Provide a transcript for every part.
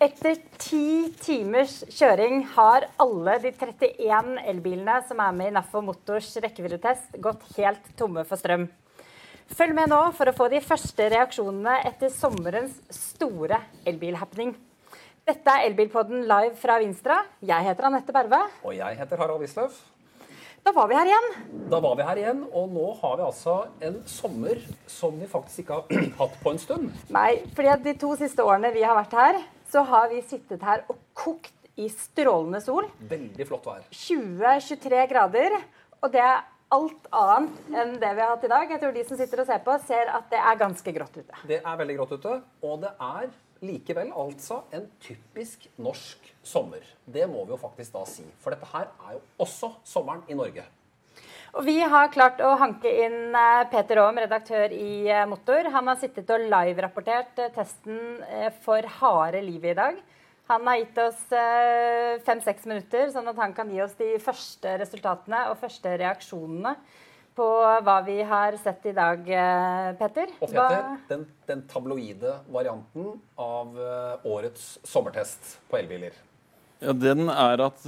Etter ti timers kjøring har alle de 31 elbilene som er med i NAFO Motors rekkeviddetest, gått helt tomme for strøm. Følg med nå for å få de første reaksjonene etter sommerens store elbilhappening. Dette er Elbilpodden live fra Vinstra. Jeg heter Anette Berve. Og jeg heter Harald Wisløff. Da var vi her igjen. Da var vi her igjen, og nå har vi altså en sommer som vi faktisk ikke har hatt på en stund. Nei, fordi de to siste årene vi har vært her, så har vi sittet her og kokt i strålende sol. Veldig flott vær. 20-23 grader. Og det er alt annet enn det vi har hatt i dag. Jeg tror de som sitter og ser på, ser at det er ganske grått ute. Det er veldig grått ute, og det er likevel altså en typisk norsk sommer. Det må vi jo faktisk da si. For dette her er jo også sommeren i Norge. Og vi har klart å hanke inn eh, Peter Aam, redaktør i eh, Motor. Han har sittet og live-rapportert eh, testen for harde livet i dag. Han har gitt oss fem-seks minutter, sånn at han kan gi oss de første resultatene og første reaksjonene på hva vi har sett i dag, Petter. Og Peter, den, den, tabloide varianten av årets sommertest på elbiler. Ja, Den er at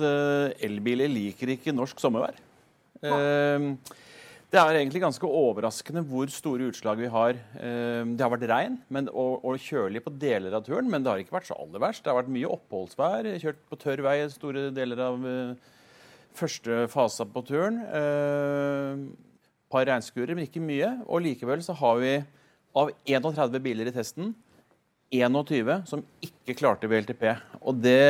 elbiler liker ikke norsk sommervær. Ja. Det er egentlig ganske overraskende hvor store utslag vi har. Eh, det har vært regn og, og, kjølig på deler av turen, men det har ikke vært så aller verst. Det har vært mye oppholdsvær. Kjørt på tørr vei store deler av uh, første fase på turen. Et uh, par regnskurer, men ikke mye. Og likevel så har vi av 31 biler i testen 21 som ikke klarte VLTP. Og det,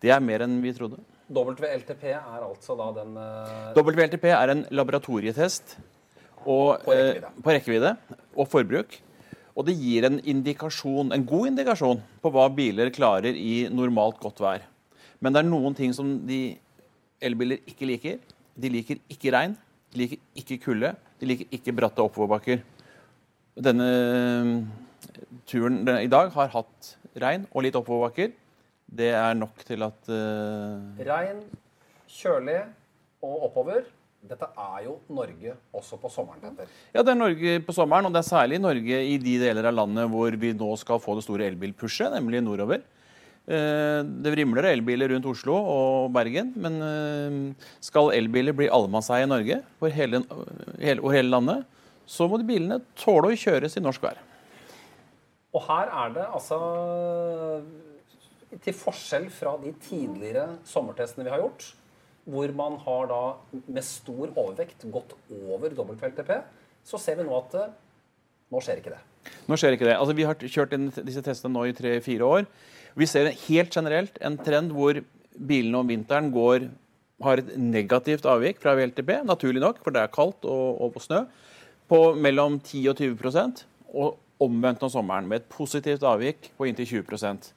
det er mer enn vi trodde. WLTP er altså da den uh... WLTP er en laboratorietest og, på, rekkevidde. Uh, på rekkevidde og forbruk. Og det gir en indikasjon, en god indikasjon på hva biler klarer i normalt godt vær. Men det er noen ting som de elbiler ikke liker. De liker ikke regn, de liker ikke kulde, de liker ikke bratte oppoverbakker. Denne turen i dag har hatt regn og litt oppoverbakker. Det er nok til at uh... Regn, kjølig og oppover. Dette er jo Norge også på sommeren. Petter. Ja, det er Norge på sommeren, og det er særlig Norge i de deler av landet hvor vi nå skal få det store elbilpushet, nemlig nordover. Eh, det vrimler elbiler rundt Oslo og Bergen, men eh, skal elbiler bli allemannseie i Norge og hele, hele, hele, landet, så må de bilene tåle å kjøres i norsk vær. Og her er det altså til forskjell fra de tidligere sommertestene vi har gjort, hvor man har da med stor overvekt gått over WLTP, så ser vi nå at eh, nå skjer ikke det. Nå skjer ikke det. Altså, vi har kjørt disse testene nå i tre-fire år. Vi ser helt generelt en trend hvor bilene om vinteren går, har et negativt avvik fra VLTP, naturlig nok, for det er kaldt og, og snø, på mellom 10 og 20% og omvendt om sommeren, med et positivt avvik på inntil 20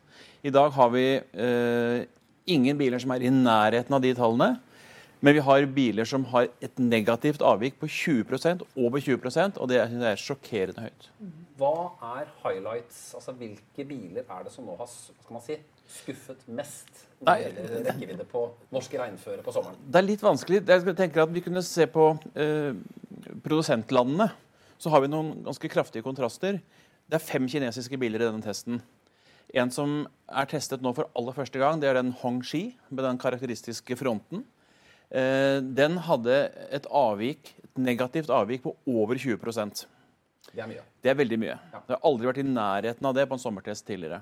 i dag har vi eh, ingen biler som er i nærheten av de tallene. Men vi har biler som har et negativt avvik på 20% over 20% og det er sjokkerende høyt. Hva er highlights? Altså, Hvilke biler er det som nå har si, skuffet mest når det gjelder rekkevidde på norsk regnføre på sommeren? Det er litt vanskelig. Jeg tenker at Vi kunne se på eh, produsentlandene. Så har vi noen ganske kraftige kontraster. Det er fem kinesiske biler i denne testen. En som er testet nå for aller første gang, det er den Hongxi med den karakteristiske fronten. Eh, den hadde et avvik, et negativt avvik på over 20% Det er mye. Det er veldig mye. Ja. Det har aldri vært i nærheten av det på en sommertest tidligere.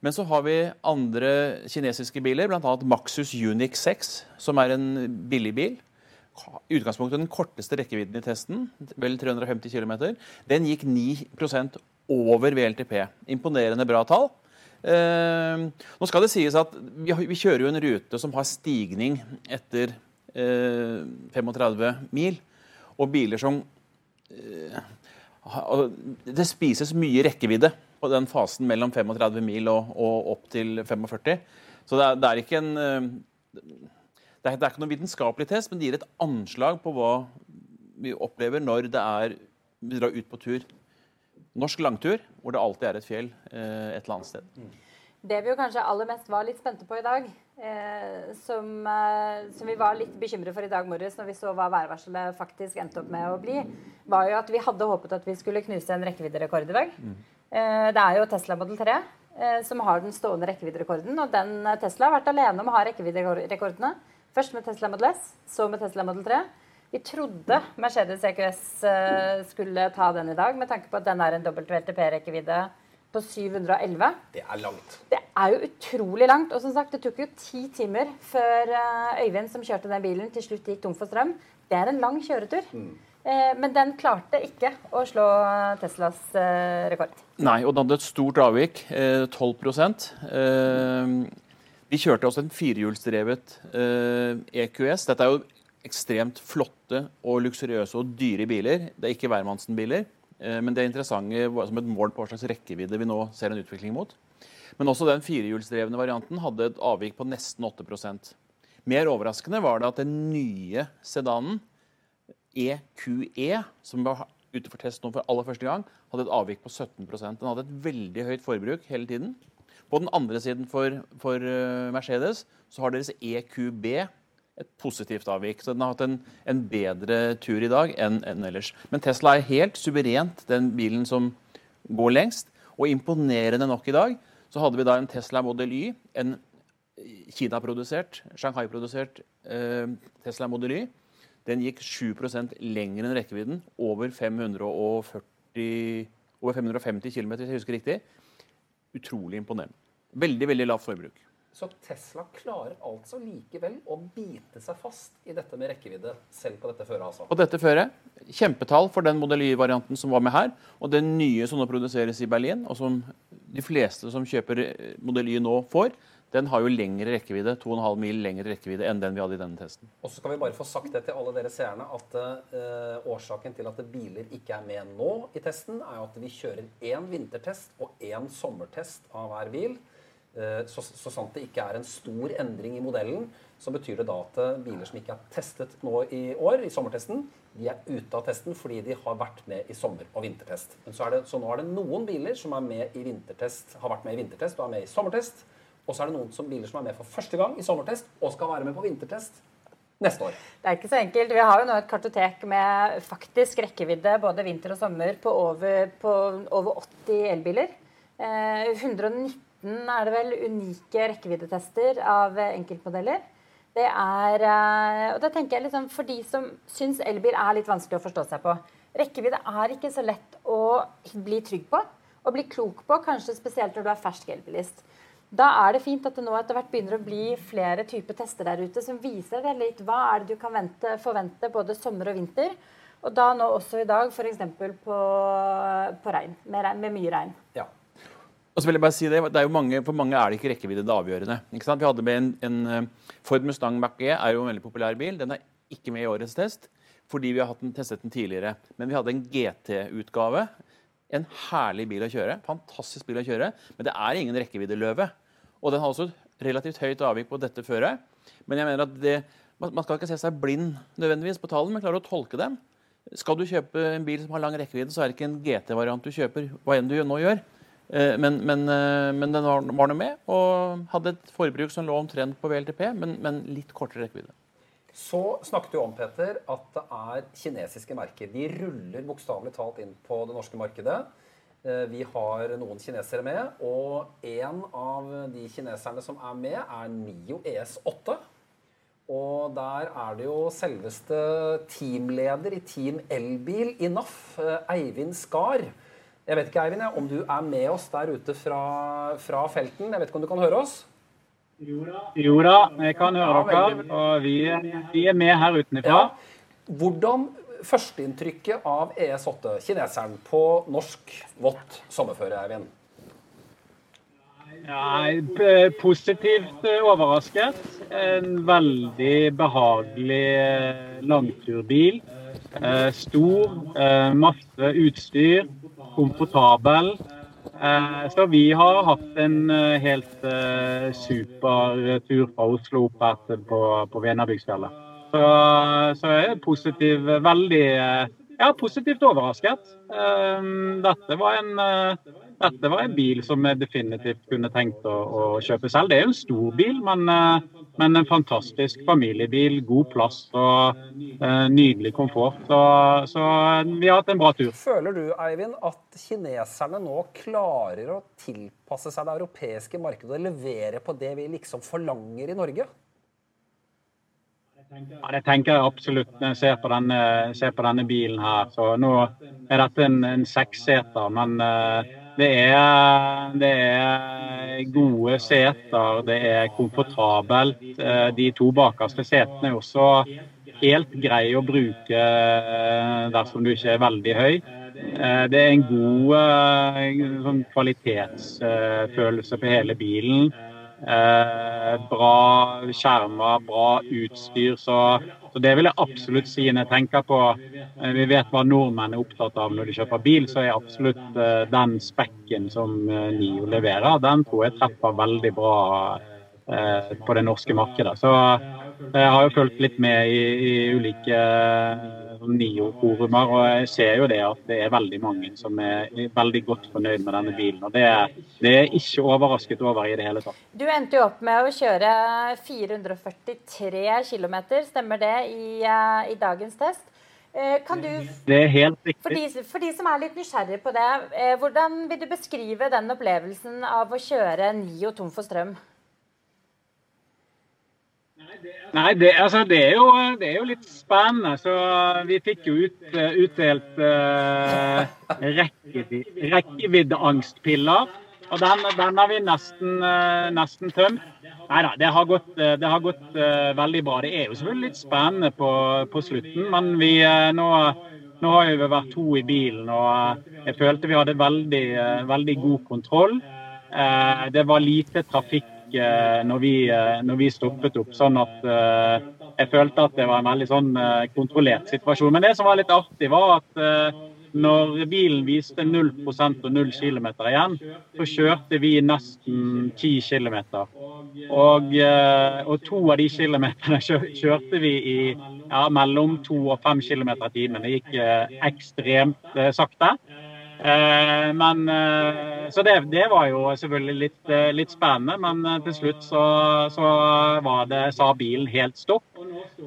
Men så har vi andre kinesiske biler, bl.a. Maxus Unix 6, som er en billig bil. I utgangspunktet den korteste rekkevidden i testen, vel 350 km. Den gikk 9% over VLTP. Imponerende bra tall. Eh, nå skal det sies at vi, vi, kjører jo en rute som har stigning etter eh, 35 mil, og biler som eh, Det spises mye rekkevidde på den fasen mellom 35 mil og, og opp til 45. Så det er, det er ikke en eh, det er, det er ikke noen vitenskapelig test, men det gir et anslag på hva vi opplever når det er, vi drar ut på tur norsk langtur hvor det alltid er et fjell eh, et eller annet sted. Mm. Det vi jo kanskje aller mest var litt spente på i dag, eh, som, eh, som, vi var litt bekymret for i dag morges når vi så hva værvarselet faktisk endte opp med å bli, var jo at vi hadde håpet at vi skulle knuse en rekkevidderekord i dag. Mm. Eh, det er jo Tesla Model 3. eh, som har den stående rekkevidderekorden. Og den eh, Tesla har vært alene om å ha rekkevidderekordene. Først med Tesla Model S, så med Tesla Model 3. Vi trodde Mercedes EQS eh, skulle ta den i dag, med tanke på at den er en WLTP-rekkevidde på 711. Det er langt. Det er jo utrolig langt. Og som sagt, det tok jo ti timer før eh, Øyvind, som kjørte den bilen, til slutt gikk tom for strøm. Det er en lang kjøretur. Mm. Eh, men den klarte ikke å slå Teslas rekord. Nei, og den hadde et stort avvik. 12% Vi kjørte også en firehjulsdrevet EQS. Dette er jo ekstremt flotte og luksuriøse og dyre biler. Det er ikke hvermannsen-biler. Eh, men det er interessante som et mål på hva slags rekkevidde vi nå ser en utvikling mot. Men også den firehjulsdrevne varianten hadde et avvik på nesten 8% Mer overraskende var det at den nye sedanen, EQE, e, som var ute for test nå for aller første gang, hadde et avvik på 17% Den hadde et veldig høyt forbruk hele tiden. På den andre siden for, for eh, Mercedes så har deres EQB et positivt avvik. Så den har hatt en, en bedre tur i dag enn, enn, ellers. Men Tesla er helt suverent den bilen som går lengst. Og imponerende nok i dag så hadde vi da en Tesla Model Y, en Kina-produsert, Shanghai-produsert eh, Tesla Model Y. Den gikk 7% lenger enn rekkevidden, over 540 over 550 km, hvis jeg husker riktig. Utrolig imponerende. Veldig, veldig lavt forbruk. Så Tesla klarer altså likevel å bite seg fast i dette med rekkevidde, selv på dette føret. altså. På dette føret, Kjempetall for den Model Y-varianten som var med her. Og den nye som nå produseres i Berlin, og som de fleste som kjøper eh, Model Y nå får, den har jo lengre rekkevidde, 2,5 mil lengre rekkevidde enn den vi hadde i denne testen. Og så skal vi bare få sagt det til alle dere seerne, at uh, årsaken til at biler ikke er med nå i testen, er jo at vi kjører én vintertest og én sommertest av hver bil. Eh, så, så, sant det ikke er en stor endring i modellen, så betyr det da at eh, biler som ikke er testet nå i år, i sommertesten, de er ute av testen fordi de har vært med i sommer- og vintertest. Så, det, så nå er det noen biler som er med i har vært med i vintertest og er med i sommertest. Og så er det noen som, biler som er med for første gang i sommertest og skal være med på vintertest neste år. Det er ikke så enkelt. Vi har jo nå et kartotek med faktisk rekkevidde både vinter og sommer på over, på over 80 elbiler. Eh, 119 13 er det vel unike rekkeviddetester av enkeltmodeller. Det er, eh, og da tenker jeg liksom, For de som syns elbil er litt vanskelig å forstå seg på Rekkevidde er ikke så lett å bli trygg på og bli klok på, kanskje spesielt når du er fersk elbilist. Da er det fint at det nå etter hvert begynner å bli flere typer tester der ute som viser deg litt hva er det du kan vente, forvente både sommer og vinter. Og da nå også i dag f.eks. På, på regn, med, med mye regn. Ja. Og så vil jeg bare si det, det er jo mange, For mange er det ikke rekkevidde det avgjørende. Ikke sant? Vi hadde med en, en eh, Ford Mustang Mach-E er jo en veldig populær bil. Den er ikke med i årets test fordi vi har den, testet den tidligere. Men vi hadde en GT-utgave. En herlig bil å kjøre. Fantastisk bil å kjøre. Men det er ingen rekkeviddeløve. Og den har også et relativt høyt avvik på dette føret. Men jeg mener at det, man skal ikke se seg blind nødvendigvis på tallene, men klare å tolke dem. Skal du kjøpe en bil som har lang rekkevidde, så er det ikke en GT-variant du kjøper. hva enn du nå gjør. Eh, men, men, eh, men, den var, var med, og hadde et forbruk som lå omtrent på VLTP, men, men litt kortere rekkevidde. Så snakket du om Peter, at det er kinesiske merker. De ruller bokstavelig talt inn på det norske markedet. Eh, vi har noen kinesere med, og en av de kineserne som er med, er Nio ES8. Og der er det jo selveste teamleder i Team Elbil i NAF, Eivind Skar, jeg vet ikke, Eivind, om du er med oss der ute fra, fra felten. Jeg vet ikke om du kan høre oss? Jo da, jeg kan høre ja, dere. Og vi, vi, er med her utenfra. Ja. Hvordan førsteinntrykket av ES8, kineseren, på norsk vått sommerføre, Eivind? Nei, positivt overrasket. En veldig behagelig eh, langturbil. Eh, stor, eh, masse utstyr komfortabel. Eh, så vi har hatt en eh, helt eh, super tur fra Oslo opp her på, på Venabygdsfjellet. Så, så jeg er positiv, veldig ja, positivt overrasket. Dette var en dette var en bil som jeg definitivt kunne tenkt å, å kjøpe selv. Det er jo en stor bil, men, eh, men en fantastisk familiebil. God plass og eh, nydelig komfort. Så, så, vi har hatt en bra tur. Føler du Eivind, at kineserne nå klarer å tilpasse seg det europeiske markedet og levere på det vi liksom forlanger i Norge? Ja, det tenker jeg absolutt når jeg ser på denne, ser på denne bilen her. Så nå er dette en, en seksseter, men uh, det, er, det er, gode seter, det er komfortabelt. Uh, de to bakerste setene er også helt greie å bruke uh, dersom du ikke er veldig høy. Det er en god sånn kvalitetsfølelse på hele bilen. Eh, bra skjermer, bra utstyr. Så, så, det vil jeg absolutt si når jeg tenker på eh, Vi vet hva nordmenn er opptatt av når de kjøper bil, så er absolutt eh, den spekken som NIO leverer, den tror jeg treffer veldig bra på det norske markedet. Så jeg har jo fulgt litt med i, i ulike NIO-forumer, og jeg ser jo det at det er veldig mange som er veldig godt fornøyd med denne bilen. og Det, det er ikke overrasket over i det hele tatt. Du endte jo opp med å kjøre 443 km, stemmer det, i, eh, i dagens test? Eh, kan du, det er helt riktig. For de, for de, som er litt nysgjerrige på det, eh, hvordan vil du beskrive den opplevelsen av å kjøre NIO tom for strøm? Nei, det, altså, det, er jo, det, er jo, litt spennende. Så vi fikk jo ut, uh, utdelt uh, rekkeviddeangstpiller. Og den, den, har vi nesten, uh, nesten tømt. Nei da, det har gått, det har gått uh, veldig bra. Det er jo selvfølgelig litt spennende på, på slutten, men vi, nå, nå, har vi vært to i bilen, og jeg følte vi hadde veldig, veldig god kontroll. det var lite trafikk Eh, når vi, eh, når vi stoppet opp. Sånn at eh, jeg følte at det var en veldig sånn kontrollert situasjon. Men det som var litt artig, var at når bilen viste 0% og 0 km igjen, så kjørte vi nesten 10 km. Og, og, to av de kilometerne kjørte vi i ja, mellom 2 og 5 km i timen. Det gikk ekstremt sakte. Eh, men, eh, så det, det, var jo selvfølgelig litt, eh, litt spennende, men til slutt så, så det, sa bilen helt stopp.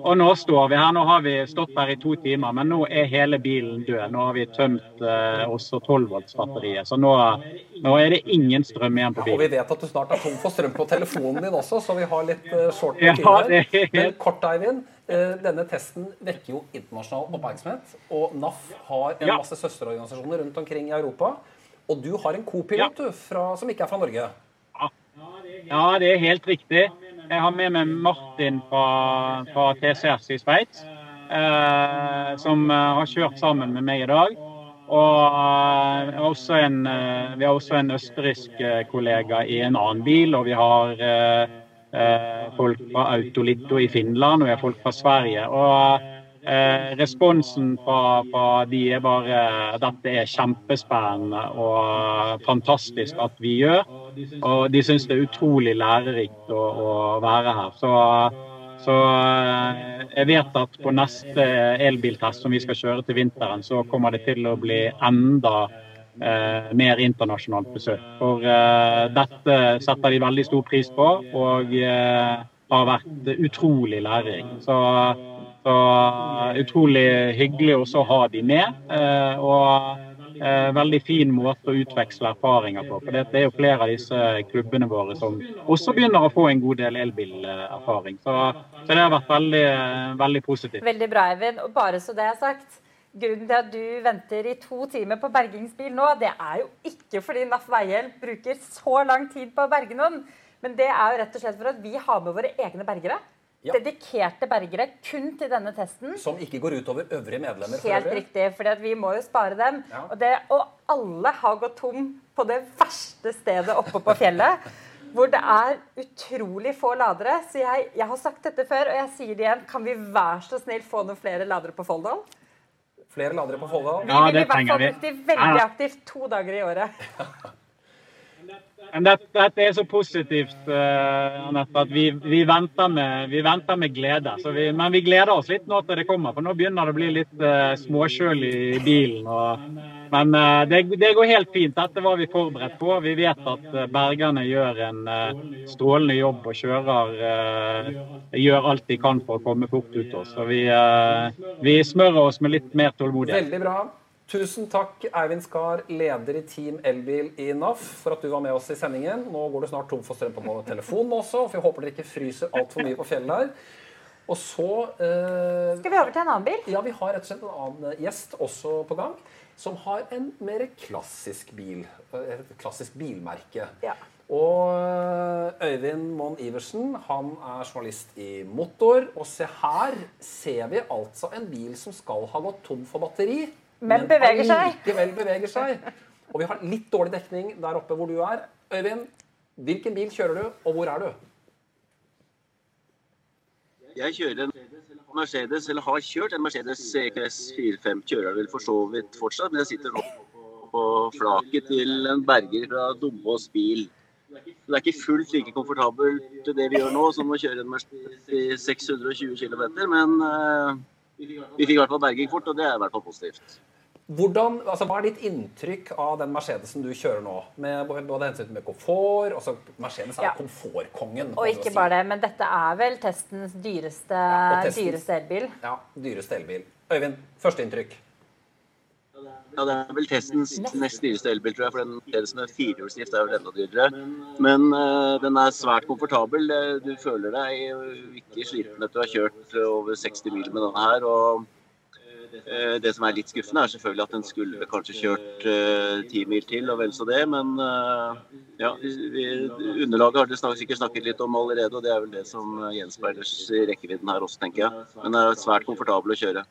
Og nå står vi her. Nå har vi stått her i to timer, men nå er hele bilen død. Nå har vi tømt også 12-voltsbatteriet, så nå, nå, er det ingen strøm igjen på bilen. Og vi vet at du snart er tom for strøm på telefonen din også, så vi har litt short med ja. Men kort, Eivind. Eh, denne testen vekker jo internasjonal oppmerksomhet. Og NAF har en masse søsterorganisasjoner rundt omkring i Europa. Og du har en co-pilot som ikke er fra Norge. Ja, det er helt riktig. Jeg har med meg Martin fra, fra TCS i Sveits, eh, som eh, har kjørt sammen med meg i dag. Og eh, en, eh, vi har også en østerriksk kollega i en annen bil, og vi har Eh, folk fra Autolitto i Finland, og vi har folk fra Sverige. Og eh, responsen fra, fra, de er bare dette er kjempespennende og fantastisk at vi gjør. Og de syns det er utrolig lærerikt å, å være her. Så, så eh, jeg vet at på neste elbiltest som vi skal kjøre til vinteren, så kommer det til å bli enda eh, mer internasjonalt besøk. For eh, dette setter de veldig stor pris på, og eh, har vært utrolig læring. Så, så, utrolig hyggelig også å ha de med. Eh, og Eh, veldig fin måte å utveksle erfaringer på. For Det er jo flere av disse klubbene våre som også begynner å få en god del elbilerfaring. Så, så, det har vært veldig, veldig positivt. Veldig bra, Eivind. Og bare så det er sagt, Grunnen til at du venter i to timer på bergingsbil nå, det er jo ikke fordi NAF Veihjelp bruker så lang tid på å berge noen. Men det er jo rett og slett for at vi har med våre egne bergere. Ja. Dedikerte bergere kun til denne testen. Som ikke går utover øvrige medlemmer? Helt for riktig, for vi må jo spare dem. Ja. Og, det, og, alle har gått tom på det verste stedet oppe på fjellet. hvor det er utrolig få ladere. Så jeg, jeg, har sagt dette før, og jeg sier det igjen. Kan vi være så snill få noen flere ladere på Folldal? Flere ladere på Folldal? Ja, vi vil i hvert fall bruke de veldig aktivt to dager i året. Det dette, dette, er så positivt, uh, Anette, at vi, vi, venter med, vi, venter med, glede. Vi, men vi gleder oss litt nå til det kommer, for nå begynner det å bli litt uh, småkjølig i bilen. og Men uh, det, det, går helt fint. Dette var vi forberedt på. Vi vet at uh, bergerne gjør en uh, strålende jobb og kjører gjør alt de kan for å komme fort ut. Også. Så vi, vi smører oss med litt mer tålmodighet. Veldig bra. Tusen takk, Eivind Skar, leder i Team Elbil i NAF, for at du var med oss i sendingen. Nå går du snart tom for strøm på telefonen også, for vi håper dere ikke fryser altfor mye på fjellet her. Og så eh... Skal vi over til en annen bil? Ja, vi har rett og slett en annen gjest også på gang. Som har en mer klassisk bil. Et klassisk bilmerke. Ja. Og eh, Øyvind Monn Iversen han er journalist i Motor. Og se her ser vi altså en bil som skal ha gått tom for batteri men beveger seg. likevel beveger seg. Og vi har litt dårlig dekning der oppe hvor du er. Øyvind, hvilken bil kjører du, og hvor er du? Jeg kjører en Mercedes, eller har kjørt en Mercedes CKS 45. Kjører vel for så vidt fortsatt, men jeg sitter nå på flaket til en berger fra Dombås bil. Det er ikke fullt like komfortabelt det vi gjør nå, som å kjøre en Mercedes i 620 km, men uh, vi fikk i hvert fall berging fort, og det er i hvert fall positivt. Hvordan, altså, hva er ditt inntrykk av den Mercedesen du kjører nå? Med både hensyn til komfort altså Mercedes er ja. komfortkongen. Og ikke si. bare det, men dette er vel testens dyreste, ja, testens, dyreste elbil? Ja, dyreste elbil. Øyvind, førsteinntrykk? Ja, det er vel testens nest dyreste elbil, tror jeg. For den Mercedesen med firehjulsdrift er vel enda dyrere. Men uh, den er svært komfortabel. Du føler deg ikke sliten etter å ha kjørt over 60 mil med denne her. og Eh, det som er litt skuffende, er selvfølgelig at den skulle kanskje kjørt eh, ti mil til, og vel så det. Men eh, ja, vi, underlaget har dere sikkert snakket litt om allerede, og det er vel det som gjenspeiles i rekkevidden her også, tenker jeg. Men det er svært komfortabel å kjøre.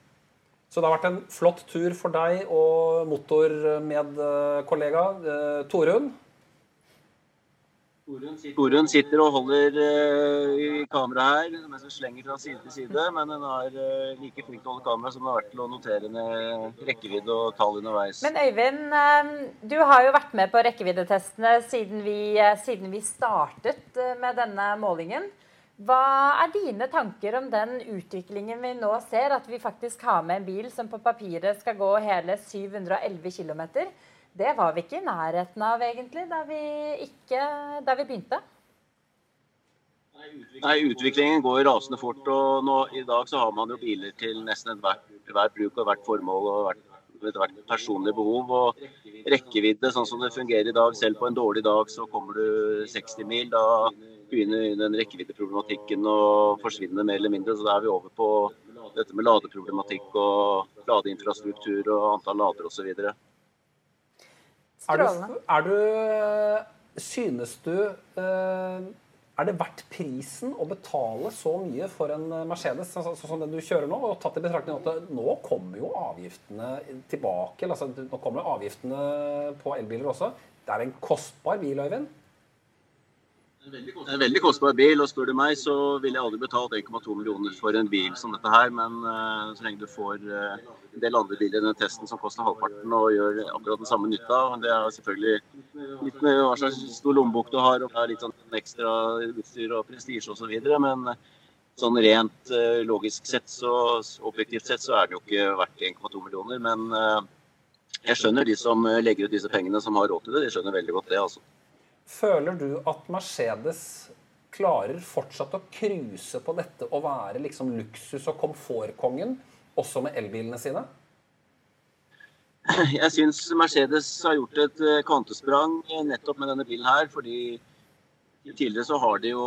Så det har vært en flott tur for deg og motormedkollega Torunn. Torunn sitter og holder uh, i kameraet her mens hun slenger fra side til side. Men hun er uh, like flink til å holde kamera som hun har vært til å notere ned rekkevidde og tall underveis. Men Øyvind, uh, du har jo vært med på rekkeviddetestene siden vi, siden vi startet med denne målingen. Hva er dine tanker om den utviklingen vi nå ser? At vi faktisk har med en bil som på papiret skal gå hele 711 km. Det var vi ikke i nærheten av, egentlig, da vi, ikke, da vi begynte. Nei, Utviklingen går rasende fort. og nå, I dag så har man jo biler til nesten hvert, hver bruk og hvert formål og hvert, hvert personlig behov. og Rekkevidde sånn som det fungerer i dag, selv på en dårlig dag så kommer du 60 mil. Da begynner den rekkeviddeproblematikken å forsvinne mer eller mindre. så Da er vi over på dette med ladeproblematikk og ladeinfrastruktur og antall lader osv. Er du, er du Synes du eh, Er det verdt prisen å betale så mye for en Mercedes sånn som den du kjører nå? Og tatt i betraktning at nå kommer jo avgiftene tilbake. Altså, nå kommer avgiftene på elbiler også. Det er en kostbar bil, Øyvind? En veldig kostbar bil, og spør du meg, så ville jeg aldri betalt 1,2 millioner for en bil som dette her. Men uh, så lenge du får uh, en del andre biler i den testen som koster halvparten og gjør akkurat den samme nytta, det er selvfølgelig litt med hva slags stor lommebok du har, og det er litt sånn ekstra utstyr og prestisje osv. Men uh, sånn rent logisk sett, så objektivt sett, så er det jo ikke verdt 1,2 millioner. Men jeg skjønner de som legger ut disse pengene, som har råd til det. De skjønner veldig godt det, altså. Føler du at Mercedes klarer fortsatt å cruise på dette og være liksom luksus- og komfortkongen, også med elbilene sine? Jeg syns Mercedes har gjort et eh, kvantesprang nettopp med denne bilen her. Fordi tidligere så har de jo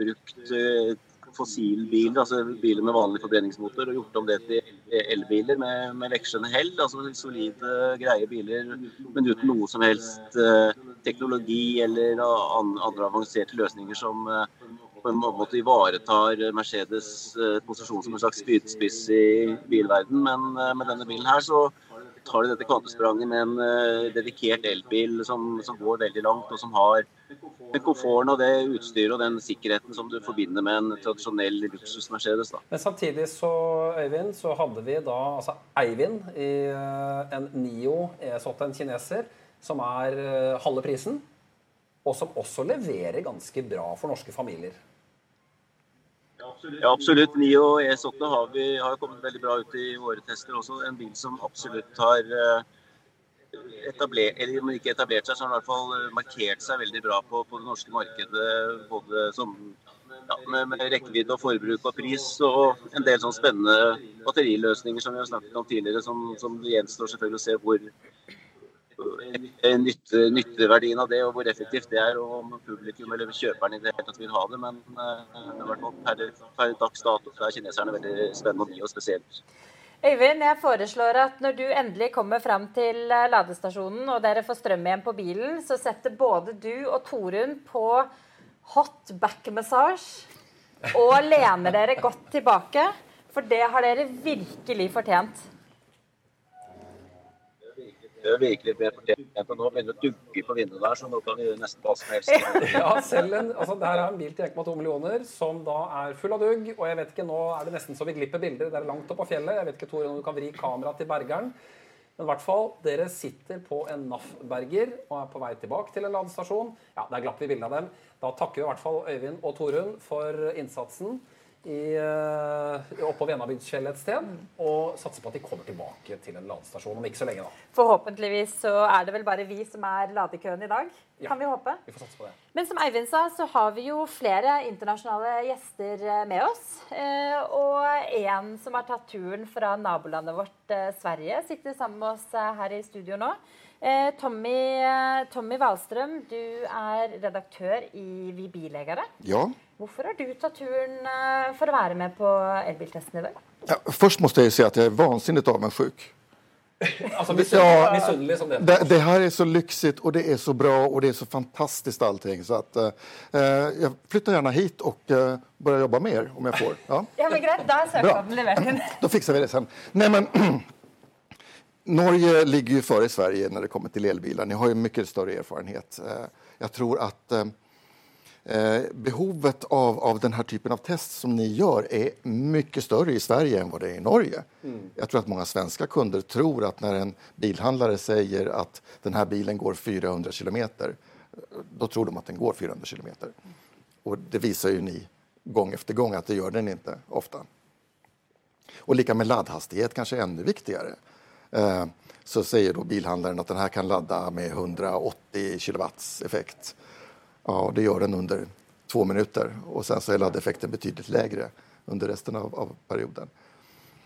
brukt eh, fossilbiler, altså biler med vanlig forbrenningsmotor, og gjort om det til elbiler med, med vekslende hell. Altså solide, greie biler, men uten noe som helst uh, teknologi eller andre avanserte løsninger som uh, på en måte ivaretar Mercedes uh, posisjon som en slags spydspiss i bilverden. Men med denne bilen her så tar de dette kvantespranget med en dedikert elbil som, som går veldig langt, og som har med komforten og det utstyret og den sikkerheten som du forbinder med en tradisjonell luksus-Mercedes. Men samtidig så, Øyvind, så hadde vi da altså Eivind i eh, en Nio ES8, en kineser, som er eh, halve prisen, og som også leverer ganske bra for norske familier. Ja, absolutt. Nio ES8 har, vi, har kommet veldig bra ut i våre tester også. En bil som absolutt har uh, etablert, eller om ikke etablert seg, så har den i hvert fall markert seg veldig bra på, på det norske markedet. Både som, ja, med, med, rekkevidde og forbruk og pris, og en del sånn spennende batteriløsninger som vi har snakket om tidligere, som, som det gjenstår selvfølgelig å se hvor nytte, nytteverdien av det og hvor effektivt det er, og om publikum eller kjøperen i det hele tatt vil ha det. Men uh, i hvert fall per, dags dato er kineserne veldig spennende å nye og spesielt. Øyvind, jeg foreslår at når du endelig kommer fram til eh, ladestasjonen og dere får strøm igjen på bilen, så setter både du og Torunn på hot back massage og lener dere godt tilbake. For det har dere virkelig fortjent. Det er virkelig mer fortjent. Nå begynner å dugge på vinduet der, så nå kan vi gjøre nesten hva som helst. ja, selv en, altså, Det her er en bil til 1,2 millioner som da er full av dugg. Og jeg vet ikke, nå er det nesten så vi glipper bilder. Det er langt opp på fjellet. Jeg vet ikke, Tore, om du kan vri kameraet til Bergeren. Men i hvert fall, dere sitter på en NAF-berger og er på vei tilbake til en ladestasjon. Ja, Der glapp vi bildet av dem. Da takker vi i hvert fall Øyvind og Torunn for innsatsen i, uh, oppå Venabygdfjellet et sted. Og satser på at de kommer tilbake til en ladestasjon om ikke så lenge. da. Forhåpentligvis så er det vel bare vi som er ladekøen i dag. Ja, kan vi håpe. Vi får satse på det. Men som Eivind sa, så har vi jo flere internasjonale gjester eh, med oss. Uh, og en som har tatt turen fra nabolandet vårt, uh, Sverige, sitter sammen med oss her i studio nå. Tommy, Tommy Wahlstrøm, du er redaktør i Vi bilegere. Ja. Hvorfor har du tatt turen eh, for å være med på elbiltesten i dag? Ja, først må jeg si at jeg er vansinnig avmennssjuk. altså misunnelig som det. det. Det her er så lyksig, og det er så bra, og det er så fantastisk allting. Så at, uh, jeg flytter gjerne hit og uh, begynner jobbe mer, om jeg får. Ja, ja men greit. Da er søknaden levert inn. Da fikser vi det sen. Nei, men Norge ligger jo foran Sverige når det kommer til elbiler. Ni har jo mye større erfarenhet. Uh, jeg tror at behovet av, av denne typen av test som ni gjør, er mye større i Sverige enn vad det er i Norge. Mm. Jeg tror at mange svenske kunder tror at når en bilhandlare sier at denne bilen går 400 kilometer, da tror de at den går 400 kilometer. Og det viser jo ni gang efter gang at det gjør den ikke ofte. Og lika med laddhastighet, kanskje enda viktigere. Eh, så sier då bilhandlaren at den här kan lade med 180 kW effekt. Ja, det gör den under två minuter och sen så är laddeffekten betydligt lägre under resten av, av perioden.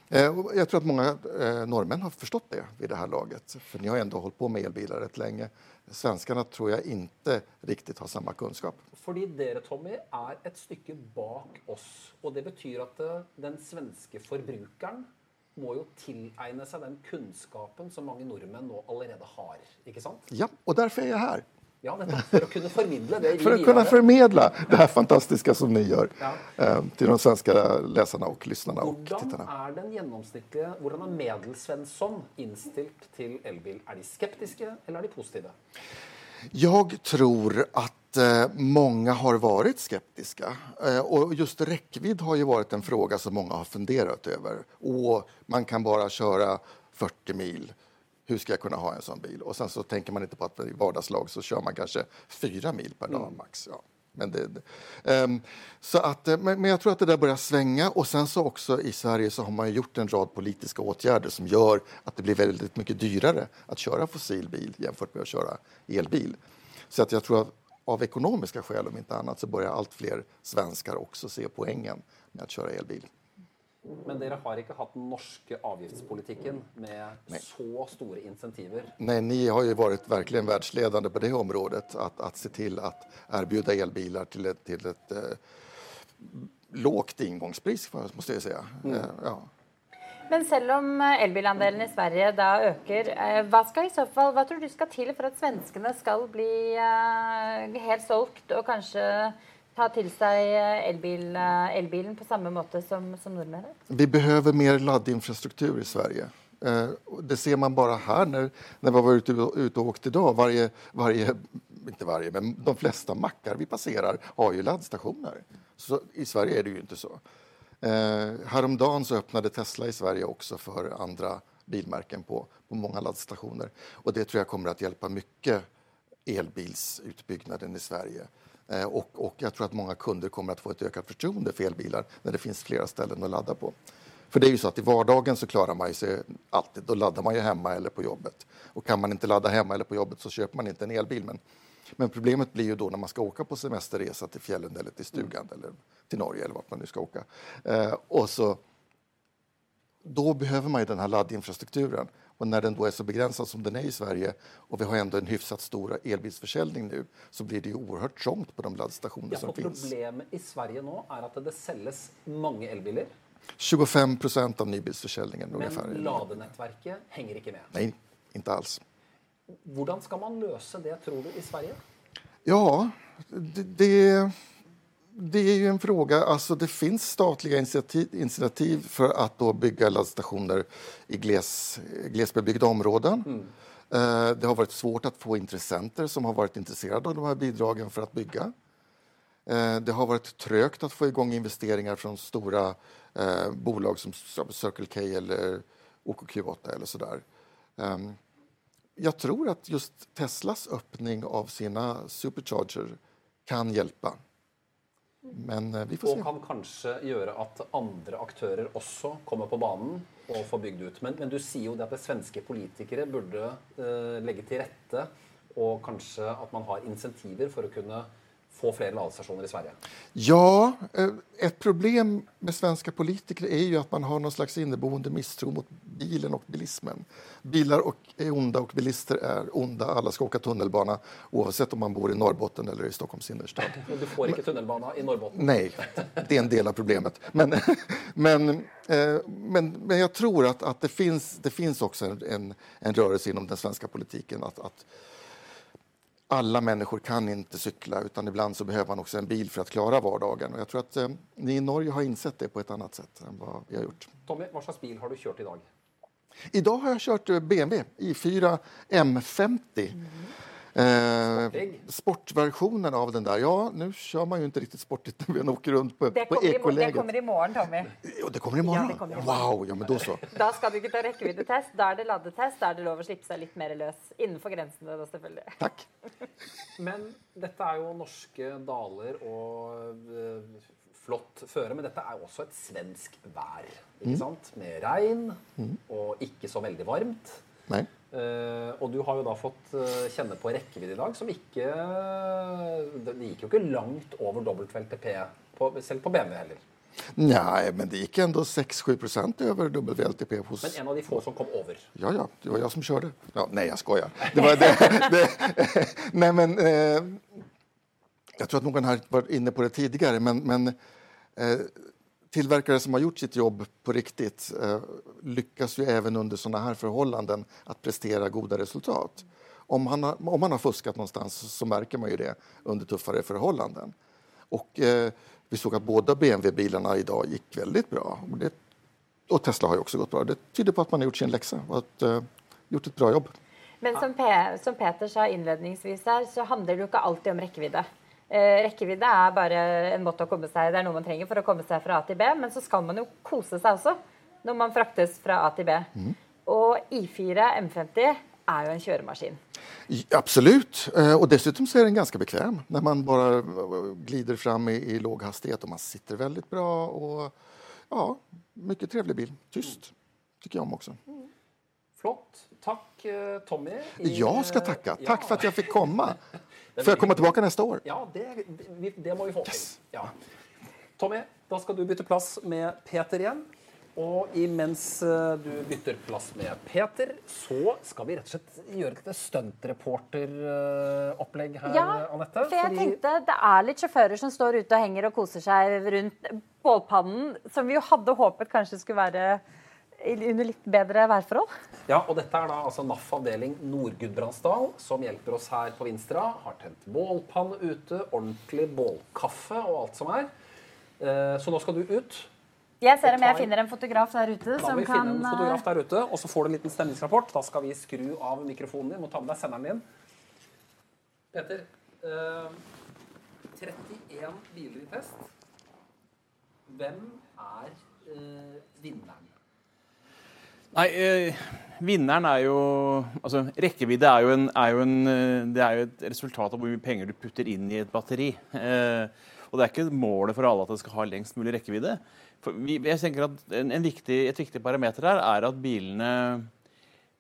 Eh, jag tror att många eh, norrmän har förstått det vid det här laget, för ni har ändå hållit på med elbilar rätt länge. Svenskarna tror jag inte riktigt har samma kunskap. Fordi dere, Tommy, er et stykke bak oss. Og det betyr at eh, den svenske forbrukeren må jo tilegne seg den kunnskapen som mange nordmenn nå allerede har. ikke sant? Ja, og derfor er jeg her. Ja, nettopp. for å kunne formidle det For å kunne formidle det her fantastiske som ni gjør ja. eh, til de svenske leserne og lytterne titterne. Er den gjennomsnittlige, hvordan er Medelsvensson innstilt til elbil? Er de skeptiske, eller er de positive? Jeg tror at eh, mange har vært skeptiske. Eh, og just rekkevidd har jo vært en spørsmål som mange har fundert over. Og man kan bare kjøre 40 mil hur ska jag kunna ha en sån bil? Och sen så tänker man inte på att i vardagslag så kör man kanske fyra mil per dag mm. max. Ja. Men, det, um, så att, eh, men, men, jag tror att det där börjar svänga och sen så också i Sverige så har man gjort en rad politiska åtgärder som gör att det blir väldigt mycket dyrare att köra fossilbil jämfört med att köra elbil. Så att jag tror att av ekonomiska skäl om inte annat så börjar allt fler svenskar också se poängen med att köra elbil. Men dere har ikke hatt den norske avgiftspolitikken med Nei. så store insentiver? Nei, ni har jo vært virkelig verdensledende på det området. At, at se til å tilby elbiler til et, til et uh, lågt inngangspris, må jeg si. Mm. Uh, ja. Men selv om eh, elbilandelen i Sverige da øker, hva, skal i så fall, hva tror du skal til for at svenskene skal bli uh, helt solgt og kanskje ta til seg eh, elbil, eh, elbilen på samme måte som, som nordmenn? Vi behøver mer laddinfrastruktur i Sverige. Eh, det ser man bare her når, når vi var ute, ute og åkte i dag. Varje, varje, ikke varje, men de fleste makker vi passerer, har jo ladestasjoner. Så I Sverige er det jo ikke så. Eh, häromdagen så öppnade Tesla i Sverige også for andre bilmärken på, på mange laddstationer. Og det tror jeg kommer å hjelpe mye elbilsutbyggnaden i Sverige. Eh, och, och, jag tror att många kunder kommer att få ett ökat förtroende för elbilar när det finns flera ställen att ladda på. För det är ju så att i vardagen så klarar man sig alltid. Då laddar man ju hemma eller på jobbet. Och kan man inte ladda hemma eller på jobbet så köper man inte en elbil. Men, men problemet blir ju då när man ska åka på semesterresa till fjällen eller till stugan eller till Norge eller vart man nu ska åka. Eh, och så, då behöver man ju den här laddinfrastrukturen. Och när den då är så begränsad som den är i Sverige och vi har ändå en hyfsat stor elbilsförsäljning nu så blir det ju oerhört trångt på de laddstationer Ja, som finns. Problemet i Sverige nå er at det säljs mange elbiler, 25 procent av nybilsförsäljningen men ungefär. ladenettverket henger ikke med. Nej, inte alls. Hvordan skal man løse det, tror du, i Sverige? Ja, det, det, det är ju en fråga. Alltså det finns statliga initiativ, initiativ för att då bygga laddstationer i gles, glesbebyggda områden. Eh, Det har varit svårt att få intressenter som har varit intresserade av de här bidragen för att bygga. Eh, Det har varit trögt att få igång investeringar från stora eh, bolag som Circle K eller OKQ8 eller sådär. Ehm, jag tror att just Teslas öppning av sina supercharger kan hjälpa. Men eh, vi får Og kan kanskje gjøre at andre aktører også kommer på banen og får bygd ut. Men, men du sier jo det at det svenske politikere burde eh, legge til rette, og kanskje at man har insentiver for å kunne få flere ladestasjoner i Sverige. Ja, et problem med svenske politikere er jo at man har noen slags inneboende mistro mot bilen og bilismen. Biler er onde, och bilister er onda. Alle skal åke tunnelbana oavsett om man bor i Norrbotten eller i Stockholms innerstad. Men du får ikke tunnelbana i Norrbotten. Nei, det er en del av problemet. Men, men, eh, men, men jeg tror at, at det, fins også en, en, en rørelse innom den svenske politiken at, att alla människor kan inte cykla utan ibland så behöver man också en bil för att klara vardagen. Och jag tror att eh, ni i Norge har insett det på ett annat sätt än vad vi har gjort. Tommy, hva slags bil har du kjørt i dag? Idag har jag kört eh, BMW i4 M50. Eh, sportversionen av den där. Ja, nu kör man ju inte riktigt sportigt när vi åker runt på, Det på kommer, i, det kommer i morgen, Tommy. Jo, det kommer imorgon? Ja, det kommer imorgon. Wow, ja men då så. Da skal du ikke ta rekkeviddetest. Da er det laddetest, Da er det lov å slippe seg litt mer løs. Innenfor grensene, da, selvfølgelig. Takk. Men dette er jo norske daler og eh, flott føre, men dette er jo også et svensk vær. ikke sant? Med regn og ikke så veldig varmt. Nej. Eh, og du har jo da fått uh, kjenne på rekkevidde i dag som ikke Det det gikk jo ikke langt over WLTP, på, selv på BMW heller. Nei, men det gikk enda 6-7 over WLTP hos... Men en av de få som kom over. Ja, ja, det var jeg som kjørte. Ja, nei, jeg skojar. Det var det, det, Nei, men eh, Jeg tror at noen her var inne på det tidligere, men, men eh, tillverkare som har gjort sitt jobb på riktigt eh, lyckas ju även under sådana här förhållanden att prestera goda resultat. Om man, har, om han har fuskat någonstans så märker man ju det under tuffare förhållanden. Och eh, vi såg att båda BMW-bilarna idag gick väldigt bra. Och, det, och Tesla har ju också gått bra. Det tyder på att man har gjort sin läxa och att, eh, gjort ett bra jobb. Men som, P som Peter sa innledningsvis her, så handler det jo ikke alltid om rekkevidde. Eh, rekkevidde er bare en måte å komme seg Det er noe man trenger for å komme seg fra A til B, men så skal man jo kose seg også når man fraktes fra A til B. Og I4 M50 er jo en kjøremaskin. Absolutt. Og dessuten dessutom så er den ganske bekvem når man bara eh, glider fram i, i låg hastighet Og man sitter veldig bra. Og ja, mye trevlig bil. Tyst. Syns jeg om også. Flott. Takk, eh, Tommy. I- skal takke, takk Ja. for at jeg fikk fick komma. Får jeg komme tilbake neste år? Ja, det, det, det må vi få til. Ja. Tommy, da skal du bytte plass med Peter igjen. Og imens eh, du bytter plass med Peter, så skal vi rett og slett gjøre et stuntreporteropplegg her, Ja, Anette. for jeg fordi- tenkte det er litt sjåfører som står ute og henger og koser seg rundt bålpannen, som vi jo hadde håpet kanskje skulle være under litt bedre værforhold. Ja, og dette er da altså NAF avdeling Nord-Gudbrandsdal som hjelper oss her på Vinstra. Har tent bålpanne ute, ordentlig bålkaffe og alt som er. Eh, Så nå skal du ut. Jeg ser om jeg finner en fotograf der ute Da som vi kan en fotograf der ute, og så får du en liten stemningsrapport. Da skal vi skru av mikrofonen din. Må ta med deg senderen din. Peter, eh, 31 biler i test. Hvem er eh, vinneren? Nei, eh, vinneren er jo Altså, rekkevidde er jo, en, er jo en, eh, det er jo et resultat av hvor mye penger du putter inn i et batteri. Eh, og det er ikke målet for alle at det skal ha lengst mulig rekkevidde. Vi, jeg tenker at en, en viktig, Et viktig parameter her er at bilene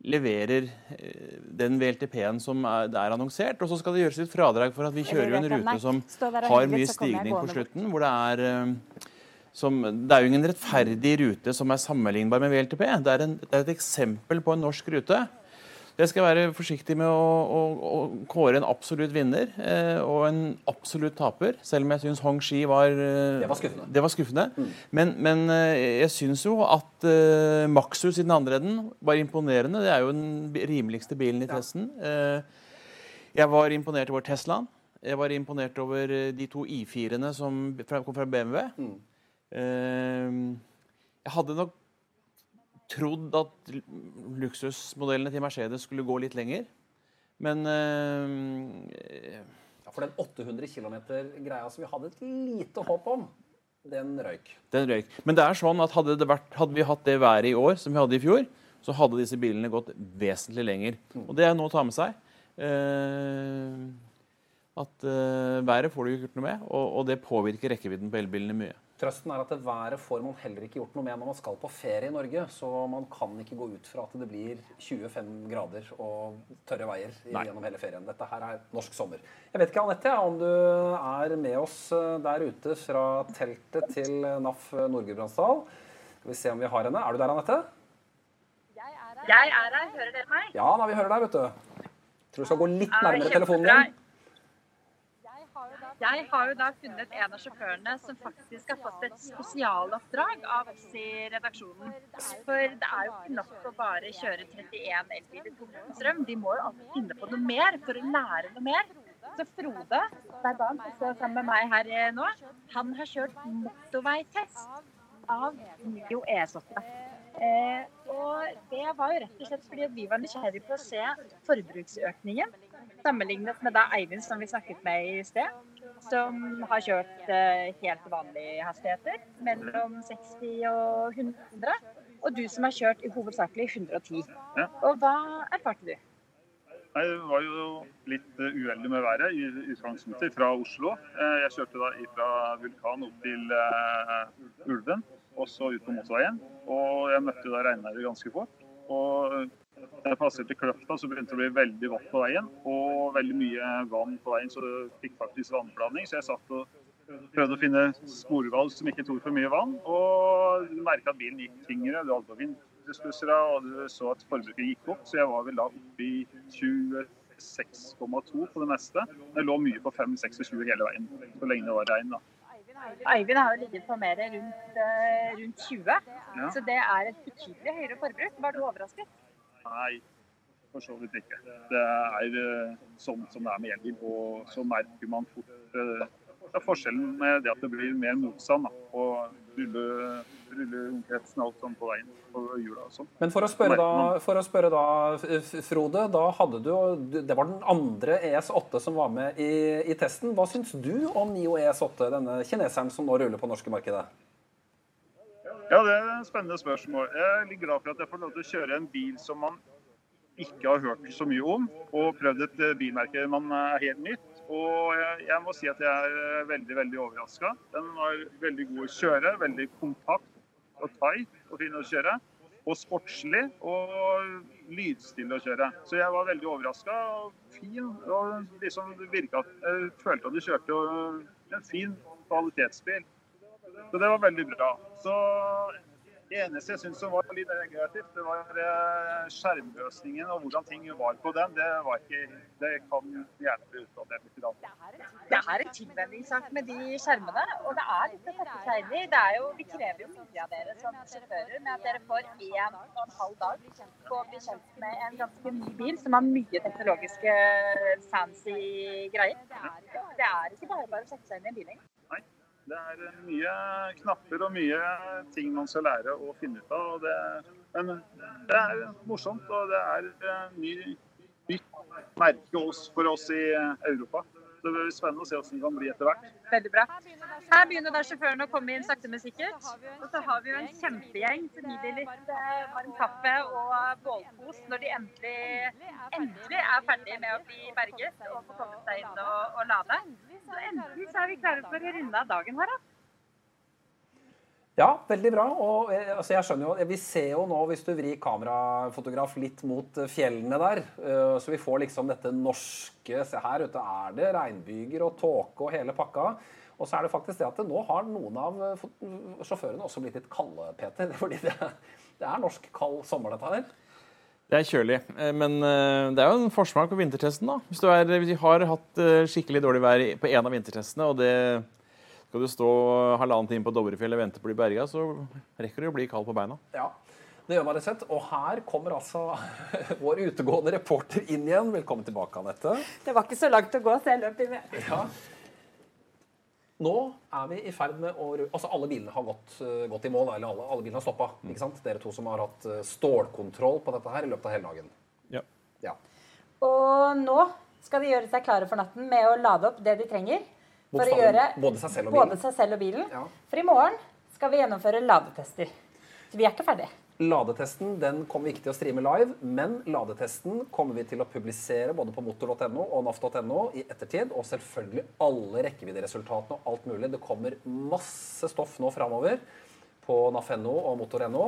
leverer eh, den VLTP-en som er, er, annonsert. Og så skal det gjøres litt fradrag for at vi kjører jo en rute som har mye stigning på slutten. hvor det er eh, som, det er jo ingen rettferdig rute som er sammenlignbar med VLTP. Det er, en, det er et eksempel på en norsk rute. Jeg skal være forsiktig med å, å, å kåre en absolutt vinner eh, og en absolutt taper, selv om jeg syns Hong Shi var eh, Det var skuffende. Det var skuffende. Mm. Men, men eh, jeg syns jo at eh, Maxus i den andre enden var imponerende. Det er jo den rimeligste bilen i testen. Eh, jeg var imponert over Teslaen. Jeg var imponert over eh, de to I4-ene som kom fra BMW. Mm. Jeg hadde nok trodd at luksusmodellene til Mercedes skulle gå litt lenger. Men øh, ja, For den 800 km-greia som vi hadde et lite håp om, den røyk. Den røyk. Men det er sånn at hadde, vært, hadde vi hatt det været i år som vi hadde i fjor, så hadde disse bilene gått vesentlig lenger. Mm. Og det er noe å ta med seg. Uh, at uh, været får du ikke gjort noe med, og, og det påvirker rekkevidden på elbilene mye. Trøsten er at det været får man heller ikke gjort noe med når man skal på ferie i Norge. Så man kan ikke gå ut fra at det blir 25 grader og tørre veier gjennom hele ferien. Dette her er norsk sommer. Jeg vet ikke, Anette, om du er med oss eh, der ute fra teltet til NAF Nord-Gudbrandsdal. Skal vi se om vi har henne. Er du der, Anette? Jeg er her. Jeg er her. Hører dere meg? Ja, da, vi hører deg, vet du. Tror du skal gå litt nærmere telefonen din. Jeg har jo da funnet en av sjåførene som faktisk har fått et spesialoppdrag av oss i redaksjonen. For det er jo ikke nok å bare kjøre 31 elbiler på strøm. De må jo alltid finne på noe mer for å lære noe mer. Så Frode Berban, som står sammen med meg her eh, nå, han har kjørt motorveitest av Mio E8. Eh, og det var jo rett og slett fordi vi var nysgjerrig på å se forbruksøkningen sammenlignet med da Eivind som vi snakket med i sted som har kjørt eh, helt vanlige hastigheter, mellom 60 og 100. Og du som har kjørt i hovedsakelig 110. Ja. Og hva erfarte du? Jeg var jo litt uh, uheldig med været i utgangspunktet fra Oslo. Uh, jeg kjørte da fra Vulkan opp til Ulven, og så ut på motorveien. Og jeg møtte da regnværet ganske fort. Og jeg passerte Kløfta, så begynte det å bli veldig vått på veien. Og veldig mye vann på veien, så det fikk faktisk vannblanding. Så jeg satt og prøvde å finne sporvalg som ikke tok for mye vann. Og merka at bilen gikk tyngre. Du hadde på vinduspussere, og du så at forbruket gikk opp. Så jeg var vel da oppe i 26,2 på det meste. Det lå mye på 5-26 hele veien så lenge det var regn. da. Eivind har jo ligget på mer rundt, eh, rundt 20, ja. så det er et betydelig høyere forbruk. Var du overrasket? Nei, for så vidt ikke. Det er sånn som det er med elbil. Og så merker man fort det er forskjellen med det at det blir mer motstand. Da, og rulle, rulle omkretsen alt sånn på veien på hjula og sånn. Men for å, spørre da, for å spørre da, Frode. Da hadde du Det var den andre ES8 som var med i, i testen. Hva syns du om Nio ES8, denne kineseren som nå ruller på norske markedet? Ja, det er et spennende spørsmål. Jeg er litt glad for at jeg får lov til å kjøre en bil som man ikke har hørt så mye om, og prøvd et eh, bilmerke man er helt nytt. Og jeg må si at jeg er eh, veldig veldig overraska. Den var veldig god å kjøre, veldig kompakt og tight og fin å kjøre. Og sportslig og lydstille å kjøre. Så jeg var veldig overraska og fin. Og liksom virka Jeg følte at du kjørte en fin kvalitetsbil. Så det var veldig bra. Så det eneste jeg syns var litt negativt, det var eh, skjermløsningen og hvordan ting var på den. Det var ikke Det kan hjelpe utdatert litt. Det er en tilvenningssak med de skjermene, og det er litt å sette seg inn i. Det er jo, vi krever jo mye av dere som sjåfører med at dere får én og en halv dag på å bli kjent med en ganske ny bil som har mye teknologiske fancy greier. Det er ikke bare bare å sette seg inn i en bil lenger. Det er mye knapper og mye ting man skal lære å finne ut av. Det, men det er morsomt, og det er ny, nytt merke for oss i Europa. Det blir spennende å se hvordan det kan bli etter hvert. Veldig bra. Her begynner da sjåføren å komme inn sakte, men sikkert. Og så har vi jo en kjempegjeng som gir dem litt eh, varm kaffe og bålkos når de endelig, endelig er ferdig med å bli berget og få kommet seg inn og, og lade. Så endelig så er vi klare for å runde av dagen her, da. Ja, veldig bra. Og eh, altså, jeg skjønner jo, Vi ser jo nå, hvis du vrir kamerafotograf litt mot eh, fjellene der, eh, så vi får liksom dette norske Se her ute er det regnbyger og tåke og hele pakka. Og så er det faktisk det at det nå har noen av eh, sjåførene også blitt litt kalde, Peter. Fordi det, det er norsk kald sommer, dette her. Det er kjølig, eh, men eh, det er jo en forsmak på vintertesten. da. Hvis du, er, hvis du har hatt eh, skikkelig dårlig vær på en av vintertestene, og det skal du stå halvannen time på Dovrefjell og vente på å bli berga, så rekker du å bli kald på beina. Ja, det gjør man rett og slett. Og her kommer altså vår utegående reporter inn igjen. Velkommen tilbake, Anette. Det var ikke så langt å gå, så jeg løp inn. Ja. Nå er vi i ferd med å ru- Altså, alle bilene har gått, eh, gått i mål, eller alle, alle bilene har stoppa. Ikke sant? Dere to som har hatt eh, stålkontroll på dette her i løpet av hele dagen. Ja. Ja. Og nå skal de gjøre seg klare for natten med å lade opp det de trenger. For å gjøre både seg selv og bilen. selv og bilen. Ja. For i morgen skal vi gjennomføre ladetester. Så vi er ikke ferdige. Ladetesten den kommer vi ikke til å streame live, men ladetesten kommer vi til å publisere både på motor.no og naf.no i ettertid. Og selvfølgelig alle rekkevidderesultatene og alt mulig. Det kommer masse stoff nå framover på naf.no og motor.no.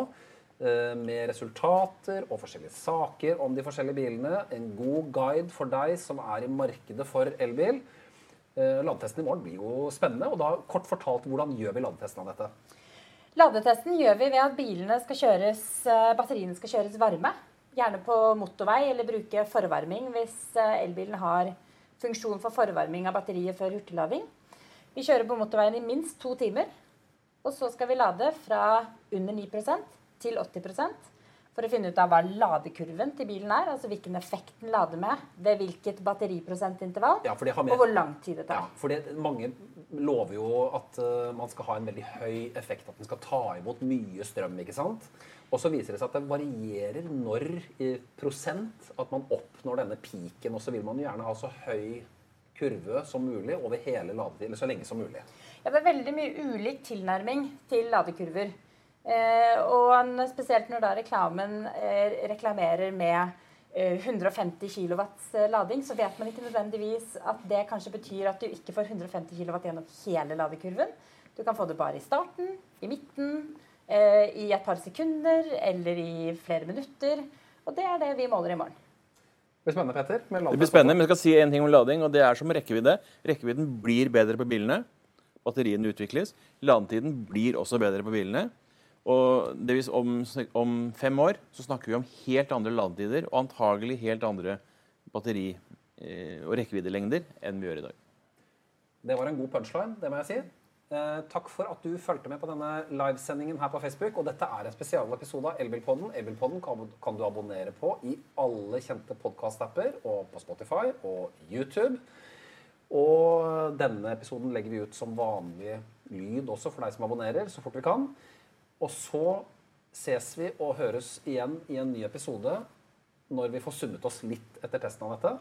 eh, Med resultater og forskjellige saker om de forskjellige bilene. En god guide for deg som er i markedet for elbil. Eh, Ladetesten i morgen blir jo spennende. og da Kort fortalt, hvordan gjør vi ladetesten av dette? Ladetesten gjør vi ved at bilene skal kjøres, eh, batteriene skal kjøres varme. Gjerne på motorvei, eller bruke forvarming hvis eh, elbilen har funksjon for forvarming av batteriet før hurtiglading. Vi kjører på motorveien i minst to timer. Og så skal vi lade fra under 9% til 80 for å finne ut av hva ladekurven til bilen er. Altså hvilken effekt den lader med ved hvilket batteriprosentintervall. Ja, med- Og hvor lang tid det Ja, tar. for det, mange lover jo at uh, man skal ha en veldig høy effekt, at den skal ta imot mye strøm. ikke sant? Og så viser det seg at det varierer når i prosent at man oppnår denne piken. Og så vil man jo gjerne ha så høy kurve som mulig over hele ladetid, eller så lenge som mulig. Ja, det er veldig mye ulik tilnærming til ladekurver. Eh, og spesielt når da reklamen eh, reklamerer med eh, 150 kW lading, så vet man ikke nødvendigvis at det kanskje betyr at du ikke får 150 kW gjennom hele ladekurven. Du kan få det bare i starten, i midten, eh, i et par sekunder eller i flere minutter. Og det er det vi måler i morgen. Det blir spennende, Petter. med Det blir spennende, men jeg skal si en ting om lading, og det er som rekkevidde. Rekkevidden blir bedre på bilene. Batteriene utvikles. Ladetiden blir også bedre på bilene. Og det vil, om, om fem år så snakker vi om helt andre ladetider og antagelig helt andre batteri- eh, og rekkeviddelengder enn vi gjør i dag. Det var en god punchline, det må jeg si. Eh, takk for at du fulgte med på denne livesendingen her på Facebook. Og dette er en spesialepisode av Elbilpodden. Elbilpodden kan, kan du abonnere på i alle kjente podkast-apper og på Spotify og YouTube. Og denne episoden legger vi ut som vanlig lyd også for deg som abonnerer, så fort vi kan. Og så ses vi og høres igjen i en ny episode når vi får summet oss litt etter testen av dette.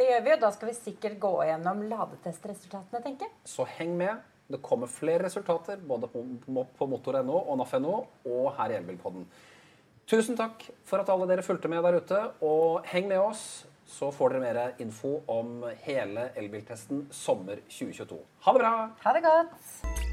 Det gjør vi, og da skal vi sikkert gå gjennom ladetestresultatene, tenker jeg. Så heng med. Det kommer flere resultater både på, på motor.no og NAF.no og her i Elbilpodden. Tusen takk for at alle dere fulgte med der ute. Og heng med oss, så får dere mer info om hele elbiltesten sommer 2022. Ha det bra! Ha det godt.